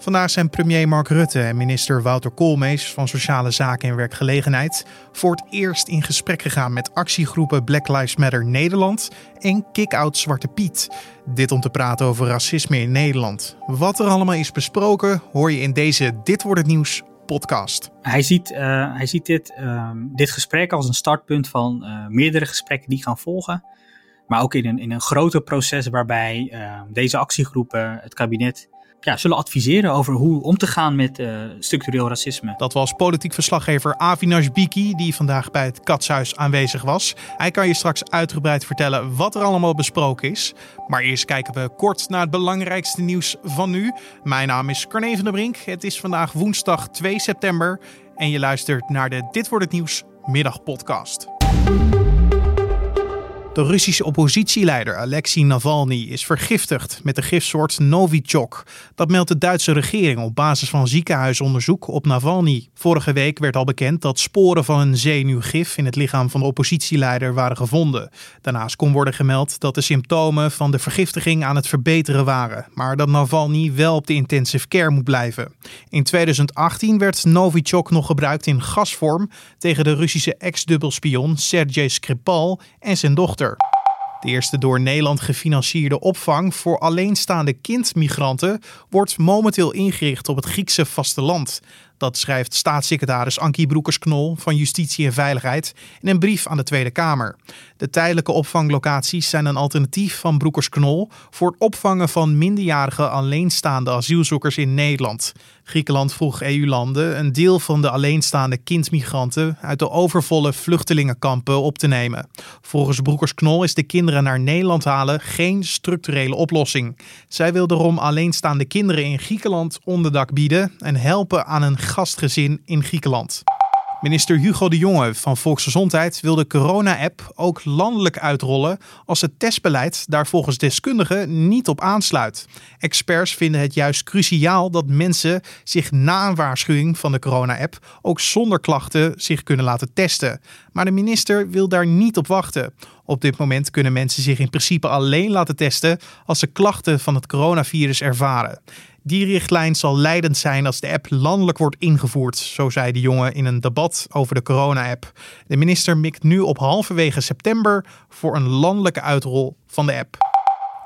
Vandaag zijn premier Mark Rutte en minister Wouter Koolmees van Sociale Zaken en Werkgelegenheid voor het eerst in gesprek gegaan met actiegroepen Black Lives Matter Nederland en Kick-Out Zwarte Piet. Dit om te praten over racisme in Nederland. Wat er allemaal is besproken hoor je in deze Dit wordt het nieuws podcast. Hij ziet, uh, hij ziet dit, uh, dit gesprek als een startpunt van uh, meerdere gesprekken die gaan volgen. Maar ook in een, in een groter proces waarbij deze actiegroepen het kabinet ja, zullen adviseren over hoe om te gaan met uh, structureel racisme. Dat was politiek verslaggever Avinash Biki, die vandaag bij het Katshuis aanwezig was. Hij kan je straks uitgebreid vertellen wat er allemaal besproken is. Maar eerst kijken we kort naar het belangrijkste nieuws van nu. Mijn naam is Carne van der Brink. Het is vandaag woensdag 2 september en je luistert naar de Dit wordt het nieuws middagpodcast. De Russische oppositieleider Alexei Navalny is vergiftigd met de gifsoort Novichok. Dat meldt de Duitse regering op basis van ziekenhuisonderzoek op Navalny. Vorige week werd al bekend dat sporen van een zenuwgif in het lichaam van de oppositieleider waren gevonden. Daarnaast kon worden gemeld dat de symptomen van de vergiftiging aan het verbeteren waren, maar dat Navalny wel op de intensive care moet blijven. In 2018 werd Novichok nog gebruikt in gasvorm tegen de Russische ex-dubbelspion Sergei Skripal en zijn dochter. De eerste door Nederland gefinancierde opvang voor alleenstaande kindmigranten wordt momenteel ingericht op het Griekse vasteland. Dat schrijft staatssecretaris Ankie Broekers-Knol van Justitie en Veiligheid in een brief aan de Tweede Kamer. De tijdelijke opvanglocaties zijn een alternatief van Broekers-Knol voor het opvangen van minderjarige alleenstaande asielzoekers in Nederland. Griekenland vroeg EU-landen een deel van de alleenstaande kindmigranten uit de overvolle vluchtelingenkampen op te nemen. Volgens Broekers-Knol is de kinderen naar Nederland halen geen structurele oplossing. Zij wil daarom alleenstaande kinderen in Griekenland onderdak bieden en helpen aan een gastgezin in Griekenland. Minister Hugo de Jonge van Volksgezondheid wil de corona-app ook landelijk uitrollen als het testbeleid daar volgens deskundigen niet op aansluit. Experts vinden het juist cruciaal dat mensen zich na een waarschuwing van de corona-app ook zonder klachten zich kunnen laten testen. Maar de minister wil daar niet op wachten. Op dit moment kunnen mensen zich in principe alleen laten testen als ze klachten van het coronavirus ervaren. Die richtlijn zal leidend zijn als de app landelijk wordt ingevoerd, zo zei de jongen in een debat over de corona-app. De minister mikt nu op halverwege september voor een landelijke uitrol van de app.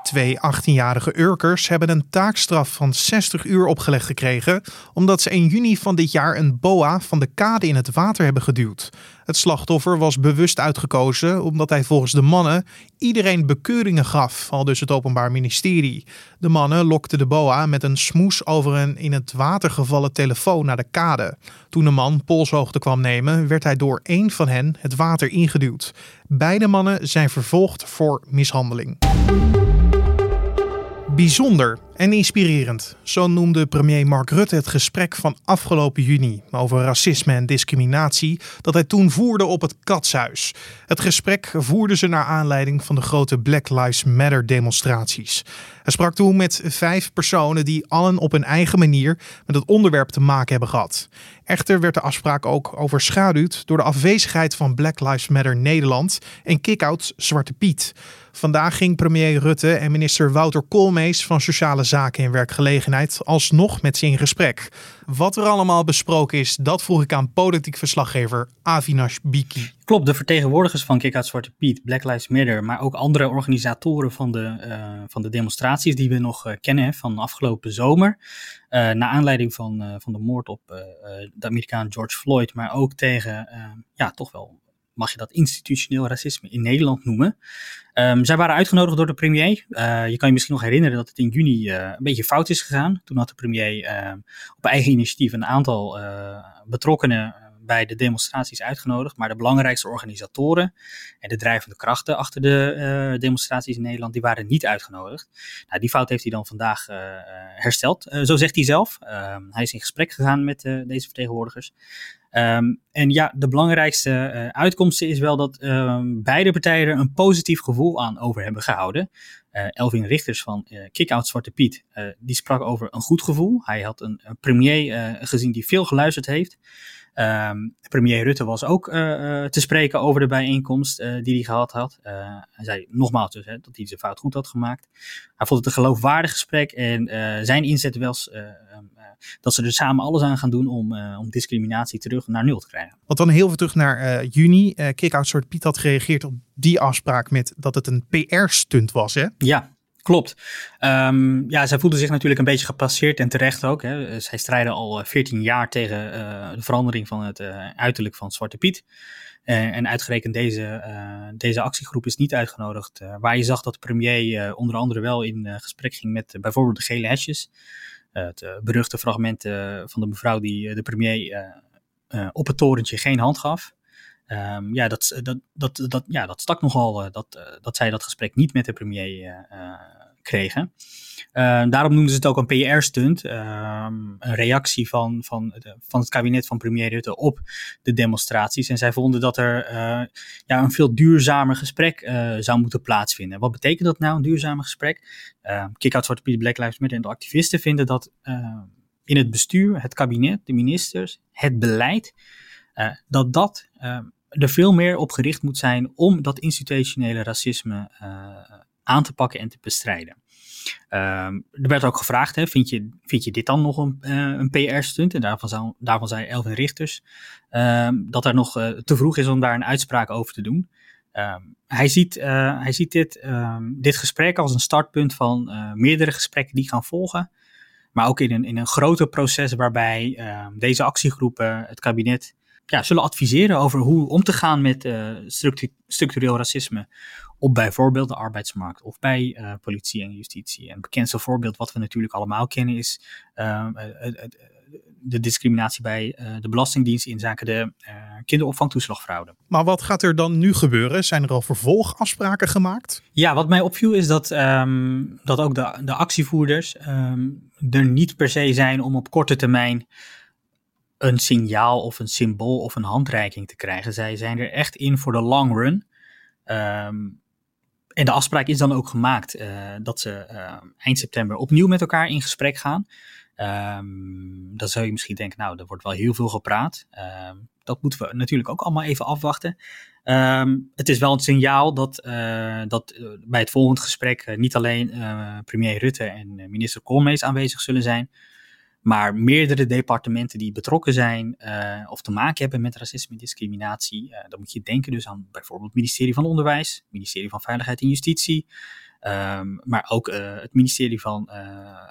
Twee 18-jarige Urkers hebben een taakstraf van 60 uur opgelegd gekregen omdat ze in juni van dit jaar een boa van de kade in het water hebben geduwd. Het slachtoffer was bewust uitgekozen omdat hij volgens de mannen iedereen bekeuringen gaf, al dus het Openbaar Ministerie. De mannen lokten de boa met een smoes over een in het water gevallen telefoon naar de kade. Toen de man polshoogte kwam nemen, werd hij door één van hen het water ingeduwd. Beide mannen zijn vervolgd voor mishandeling. Bijzonder en inspirerend, zo noemde premier Mark Rutte het gesprek van afgelopen juni over racisme en discriminatie dat hij toen voerde op het Katshuis. Het gesprek voerden ze naar aanleiding van de grote Black Lives Matter demonstraties. Hij sprak toen met vijf personen die allen op hun eigen manier met het onderwerp te maken hebben gehad. Echter werd de afspraak ook overschaduwd door de afwezigheid van Black Lives Matter Nederland en Kickout Zwarte Piet. Vandaag ging premier Rutte en minister Wouter Koolmees van Sociale Zaken en Werkgelegenheid alsnog met ze in gesprek. Wat er allemaal besproken is, dat vroeg ik aan politiek verslaggever Avinash Biki. Klopt, de vertegenwoordigers van Kick Zwarte Piet, Black Lives Matter, maar ook andere organisatoren van de, uh, van de demonstraties die we nog uh, kennen van afgelopen zomer. Uh, naar aanleiding van, van de moord op de Amerikaan George Floyd, maar ook tegen, ja, toch wel mag je dat institutioneel racisme in Nederland noemen. Um, zij waren uitgenodigd door de premier. Uh, je kan je misschien nog herinneren dat het in juni uh, een beetje fout is gegaan. Toen had de premier uh, op eigen initiatief een aantal betrokkenen bij de demonstraties uitgenodigd. Maar de belangrijkste organisatoren en de drijvende krachten achter de demonstraties in Nederland, die waren niet uitgenodigd. Nou, die fout heeft hij dan vandaag hersteld. zo zegt hij zelf. Ehm, hij is in gesprek gegaan met deze vertegenwoordigers. Um, en ja, de belangrijkste uh, uitkomsten is wel dat um, beide partijen er een positief gevoel aan over hebben gehouden. Uh, Elvin Richters van uh, Kick-Out Zwarte Piet, die sprak over een goed gevoel. Hij had een, een premier gezien die veel geluisterd heeft. Um, premier Rutte was ook te spreken over de bijeenkomst die hij gehad had. hij zei nogmaals dus, hè, dat hij zijn fout goed had gemaakt. Hij vond het een geloofwaardig gesprek en zijn inzet was dat ze er samen alles aan gaan doen om, om discriminatie terug naar nul te krijgen. Want dan heel veel terug naar juni. Uh, Kick-Out Soort Piet had gereageerd op die afspraak met dat het een PR-stunt was, hè? Ja, Klopt. Um, ja, zij voelde zich natuurlijk een beetje gepasseerd en terecht ook. Hè. Zij strijden al 14 jaar tegen uh, de verandering van het uh, uiterlijk van Zwarte Piet. Uh, en uitgerekend deze, deze actiegroep is niet uitgenodigd. waar je zag dat de premier onder andere wel in gesprek ging met bijvoorbeeld de gele hesjes. Het beruchte fragment van de mevrouw die de premier op het torentje geen hand gaf. Um, ja, dat, dat, dat, dat, ja, dat stak nogal dat, dat zij dat gesprek niet met de premier kregen. Uh, daarom noemden ze het ook een PR-stunt. Uh, een reactie van, van, van het kabinet van premier Rutte op de demonstraties. En zij vonden dat er uh, ja, een veel duurzamer gesprek eh, zou moeten plaatsvinden. Wat betekent dat nou, een duurzamer gesprek? Kick-Out Zwarte Piet, Black Lives Matter en de activisten vinden dat in het bestuur, het kabinet, de ministers, het beleid, dat dat er veel meer op gericht moet zijn om dat institutionele racisme aan te pakken en te bestrijden. Ehm, er werd ook gevraagd, hè, vind, je, vind je dit dan nog een, uh, een PR-stunt? En daarvan, zou, daarvan zei Elvin Richters ehm, dat er nog uh, te vroeg is om daar een uitspraak over te doen. Um, hij, ziet, uh, hij ziet dit, dit gesprek als een startpunt van meerdere gesprekken die gaan volgen. Maar ook in een, in een groter proces waarbij deze actiegroepen het kabinet ja, zullen adviseren over hoe om te gaan met structureel racisme op bijvoorbeeld de arbeidsmarkt of bij uh, politie en justitie. En het bekendste voorbeeld wat we natuurlijk allemaal kennen is uh, de discriminatie bij uh, de Belastingdienst in zaken de kinderopvangtoeslagfraude. Maar wat gaat er dan nu gebeuren? Zijn er al vervolgafspraken gemaakt? Ja, wat mij opviel is dat, um, dat ook de, de actievoerders um, er niet per se zijn om op korte termijn een signaal of een symbool of een handreiking te krijgen. Zij zijn er echt in voor de long run. Um, en de afspraak is dan ook gemaakt uh, dat ze uh, eind september opnieuw met elkaar in gesprek gaan. Um, dan zou je misschien denken, nou, er wordt wel heel veel gepraat. Um, dat moeten we natuurlijk ook allemaal even afwachten. Het is wel een signaal dat, uh, dat bij het volgende gesprek niet alleen premier Rutte en minister Koolmees aanwezig zullen zijn, maar meerdere departementen die betrokken zijn uh, of te maken hebben met racisme en discriminatie. Uh, dan moet je denken dus aan bijvoorbeeld het ministerie van Onderwijs, het ministerie van Veiligheid en Justitie, um, maar ook uh, het ministerie van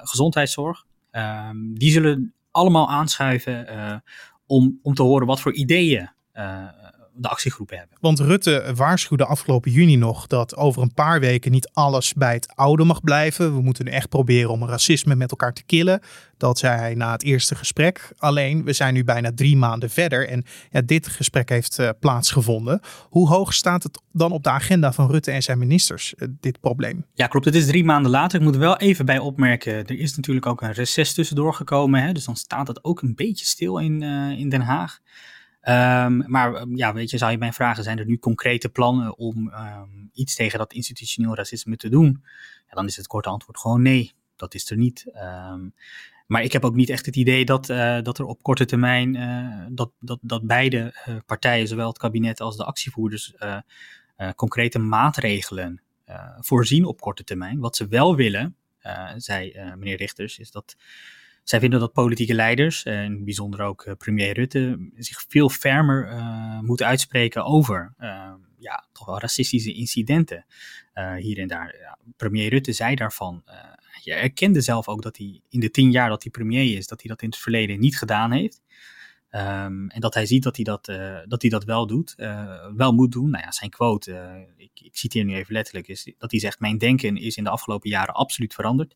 Gezondheidszorg. Um, die zullen allemaal aanschuiven om, om te horen wat voor ideeën de actiegroepen hebben. Want Rutte waarschuwde afgelopen juni nog dat over een paar weken niet alles bij het oude mag blijven. We moeten echt proberen om racisme met elkaar te killen. Dat zei hij na het eerste gesprek. Alleen, we zijn nu bijna drie maanden verder en ja, dit gesprek heeft uh, plaatsgevonden. Hoe hoog staat het dan op de agenda van Rutte en zijn ministers, uh, dit probleem? Ja, klopt. Het is drie maanden later. Ik moet er wel even bij opmerken, er is natuurlijk ook een reces tussendoor gekomen. Hè? Dus dan staat het ook een beetje stil in, uh, in Den Haag. Um, maar ehm, ja, weet je, zou je mij vragen, zijn er nu concrete plannen om um, iets tegen dat institutioneel racisme te doen? Ja, dan is het korte antwoord gewoon nee, dat is er niet. Maar ik heb ook niet echt het idee dat, uh, dat er op korte termijn, uh, dat, dat, dat beide uh, partijen, zowel het kabinet als de actievoerders, concrete maatregelen voorzien op korte termijn. Wat ze wel willen, zei meneer Richters, is dat zij vinden dat politieke leiders, en bijzonder ook eh, premier Rutte, zich veel fermer uh, moeten uitspreken over uh, ja, toch wel racistische incidenten uh, hier en daar. Ja, premier Rutte zei daarvan, je erkende zelf ook dat hij in de tien jaar dat hij premier is, dat hij dat in het verleden niet gedaan heeft. Um, en dat hij ziet dat hij dat, dat, hij dat wel doet, wel moet doen. Nou ja, zijn quote, ik, ik citeer nu even letterlijk, is dat hij zegt: Mijn denken is in de afgelopen jaren absoluut veranderd.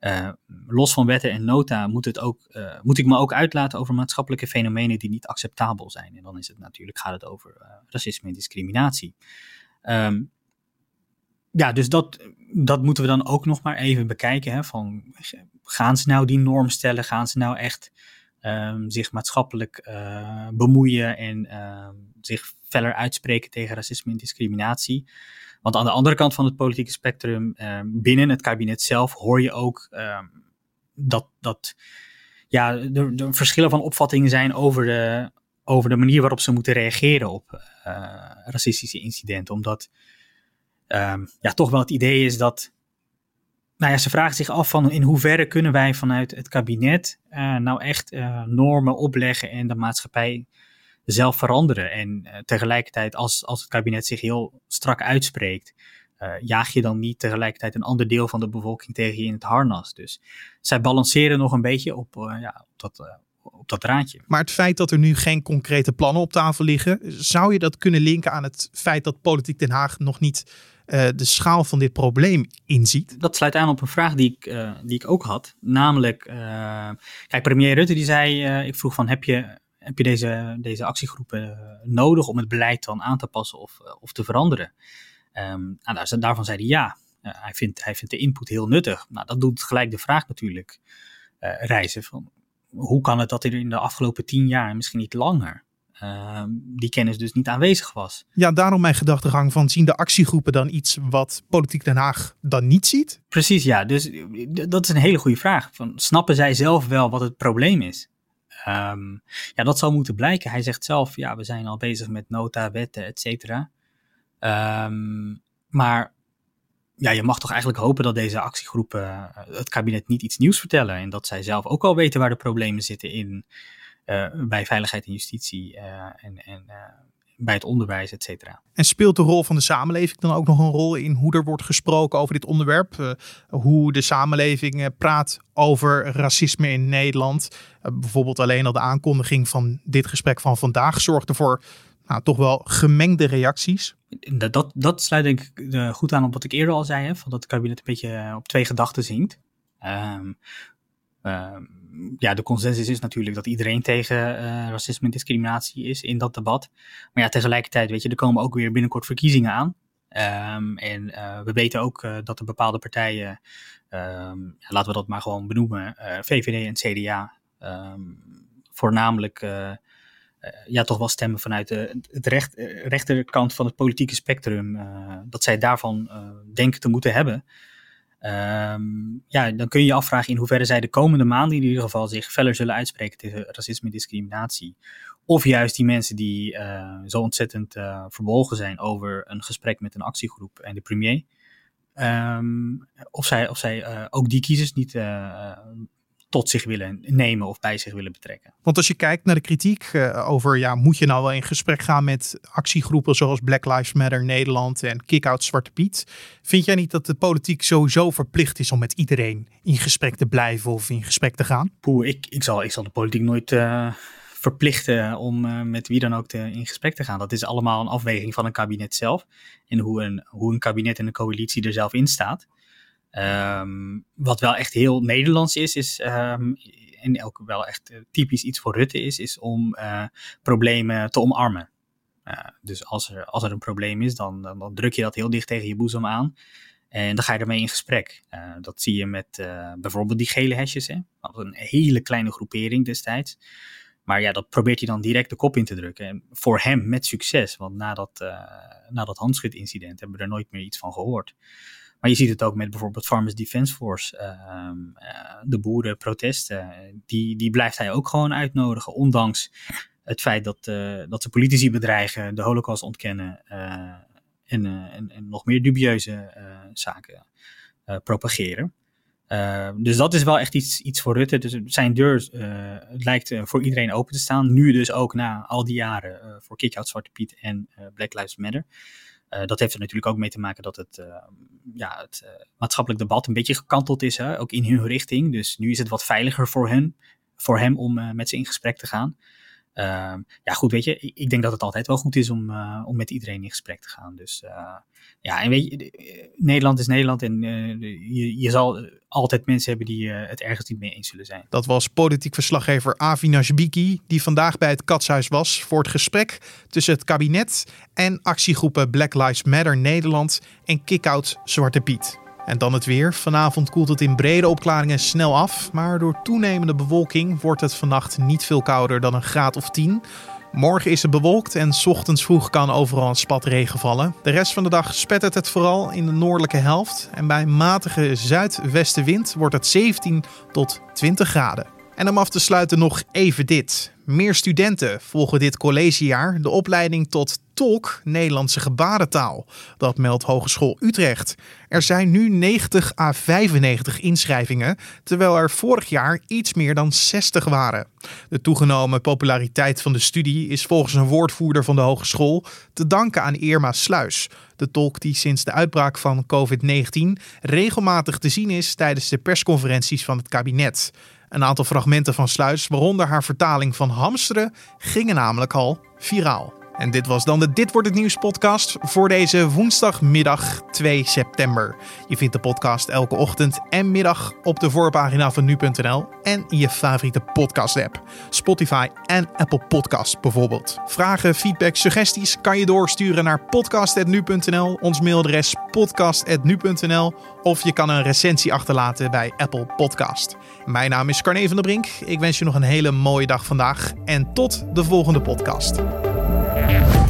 Uh, los van wetten en nota moet, het ook, uh, moet ik me ook uitlaten over maatschappelijke fenomenen die niet acceptabel zijn. En dan is het natuurlijk, gaat het over uh, racisme en discriminatie. Um, ja, dus dat, dat moeten we dan ook nog maar even bekijken. Hè, van, gaan ze nou die norm stellen? Gaan ze nou echt um, zich maatschappelijk bemoeien en zich feller uitspreken tegen racisme en discriminatie? Want aan de andere kant van het politieke spectrum, uh, binnen het kabinet zelf, hoor je ook uh, dat, dat ja, er, er, verschillen van opvattingen zijn over de, over de manier waarop ze moeten reageren op uh, racistische incidenten. Omdat ehm, ja, toch wel het idee is dat nou ja, ze vragen zich af van in hoeverre kunnen wij vanuit het kabinet nou echt normen opleggen en de maatschappij zelf veranderen. En tegelijkertijd als, als het kabinet zich heel strak uitspreekt, uh, jaag je dan niet tegelijkertijd een ander deel van de bevolking tegen je in het harnas. Dus zij balanceren nog een beetje op, uh, ja, op dat, uh, op dat draadje. Maar het feit dat er nu geen concrete plannen op tafel liggen, zou je dat kunnen linken aan het feit dat Politiek Den Haag nog niet de schaal van dit probleem inziet? Dat sluit aan op een vraag die ik, die ik ook had. Namelijk, kijk, premier Rutte die zei, ik vroeg van heb je, heb je deze, deze actiegroepen nodig om het beleid dan aan te passen of, of te veranderen? Um, nou, daarvan zei hij ja. Uh, hij, vindt, hij vindt de input heel nuttig. Nou, dat doet gelijk de vraag natuurlijk uh, reizen van hoe kan het dat er in de afgelopen tien jaar, misschien niet langer, uh, die kennis dus niet aanwezig was. Ja, daarom mijn gedachtegang van zien de actiegroepen dan iets wat Politiek Den Haag dan niet ziet? Precies, ja. Dus dat is een hele goede vraag. Van, snappen zij zelf wel wat het probleem is? Um, ja, dat zal moeten blijken. Hij zegt zelf, ja, we zijn al bezig met nota, wetten, et cetera. Um, maar ja, je mag toch eigenlijk hopen dat deze actiegroepen uh, het kabinet niet iets nieuws vertellen. En dat zij zelf ook al weten waar de problemen zitten in, uh, bij veiligheid en justitie uh, en, en bij het onderwijs, et cetera. En speelt de rol van de samenleving dan ook nog een rol in hoe er wordt gesproken over dit onderwerp? hoe de samenleving praat over racisme in Nederland? bijvoorbeeld alleen al de aankondiging van dit gesprek van vandaag zorgt ervoor nou, toch wel gemengde reacties. Dat, dat, dat sluit denk ik uh, goed aan op wat ik eerder al zei, hè, van dat het kabinet een beetje eh, op twee gedachten zingt. Um, ja, de consensus is natuurlijk dat iedereen tegen uh, racisme en discriminatie is in dat debat. Maar ja, tegelijkertijd, weet je, er komen ook weer binnenkort verkiezingen aan. Um, en we weten ook dat er bepaalde partijen, um, laten we dat maar gewoon benoemen, VVD en CDA, voornamelijk uh, ja, toch wel stemmen vanuit de het recht, eh, rechterkant van het politieke spectrum, dat zij daarvan denken te moeten hebben. Um, ja, dan kun je je afvragen in hoeverre zij de komende maanden in ieder geval zich feller zullen uitspreken tegen racisme en discriminatie. Of juist die mensen die zo ontzettend verbolgen zijn over een gesprek met een actiegroep en de premier. Um, of zij, of zij ook die kiezers niet tot zich willen nemen of bij zich willen betrekken. Want als je kijkt naar de kritiek uh, over, ja, moet je nou wel in gesprek gaan met actiegroepen zoals Black Lives Matter Nederland en Kick-Out Zwarte Piet, vind jij niet dat de politiek sowieso verplicht is om met iedereen in gesprek te blijven of in gesprek te gaan? Poeh, ik, ik, zal, ik zal de politiek nooit uh, verplichten om uh, met wie dan ook te, in gesprek te gaan. Dat is allemaal een afweging van een kabinet zelf en hoe een, hoe een kabinet en een coalitie er zelf in staat. Um, wat wel echt heel Nederlands is, is um, en ook wel echt eh, typisch iets voor Rutte is, is om uh, problemen te omarmen. Uh, dus als er, als er een probleem is, dan, dan, druk je dat heel dicht tegen je boezem aan. En dan ga je ermee in gesprek. Dat zie je met bijvoorbeeld die gele hesjes. Hè? Dat was een hele kleine groepering destijds. Maar ja, dat probeert hij dan direct de kop in te drukken. En voor hem met succes. Want na dat, na dat hebben we er nooit meer iets van gehoord. Maar je ziet het ook met bijvoorbeeld Farmers Defence Force, uh, uh, de boerenprotesten. Die, die blijft hij ook gewoon uitnodigen, ondanks het feit dat, uh, dat ze politici bedreigen, de holocaust ontkennen uh, en, en, nog meer dubieuze zaken propageren. dus dat is wel echt iets, iets voor Rutte. Dus zijn deur lijkt voor iedereen open te staan. Nu dus ook na al die jaren voor Kick-Out Zwarte Piet en Black Lives Matter. Uh, dat heeft er natuurlijk ook mee te maken dat het, uh, ja, het uh, maatschappelijk debat een beetje gekanteld is, hè? ook in hun richting. Dus nu is het wat veiliger voor, hen, voor hem om met ze in gesprek te gaan. Ehm, ja, goed, weet je, ik denk dat het altijd wel goed is om, om met iedereen in gesprek te gaan. Dus ja, en weet je, Nederland is Nederland en je, je zal altijd mensen hebben die het ergens niet mee eens zullen zijn. Dat was politiek verslaggever Avinash Biki, die vandaag bij het Katshuis was voor het gesprek tussen het kabinet en actiegroepen Black Lives Matter Nederland en Kickout Zwarte Piet. En dan het weer. Vanavond koelt het in brede opklaringen snel af, maar door toenemende bewolking wordt het vannacht niet veel kouder dan een graad of 10. Morgen is het bewolkt en ochtends vroeg kan overal een spat regen vallen. De rest van de dag spettert het vooral in de noordelijke helft. En bij matige zuidwestenwind wordt het 17 tot 20 graden. En om af te sluiten nog even dit. Meer studenten volgen dit collegejaar de opleiding tot tolk Nederlandse gebarentaal. Dat meldt Hogeschool Utrecht. Er zijn nu 90 à 95 inschrijvingen, terwijl er vorig jaar iets meer dan 60 waren. De toegenomen populariteit van de studie is volgens een woordvoerder van de hogeschool te danken aan Irma Sluis, de tolk die sinds de uitbraak van COVID-19 regelmatig te zien is tijdens de persconferenties van het kabinet. Een aantal fragmenten van Sluis, waaronder haar vertaling van Hamsteren, gingen namelijk al viraal. En dit was dan de Dit wordt het nieuws podcast voor deze woensdagmiddag 2 september. Je vindt de podcast elke ochtend en middag op de voorpagina van nu.nl en je favoriete podcast app. Spotify en Apple Podcasts bijvoorbeeld. Vragen, feedback, suggesties kan je doorsturen naar podcast.nu.nl, ons mailadres podcast.nu.nl of je kan een recensie achterlaten bij Apple Podcast. Mijn naam is Carne van der Brink. Ik wens je nog een hele mooie dag vandaag en tot de volgende podcast. Thank you.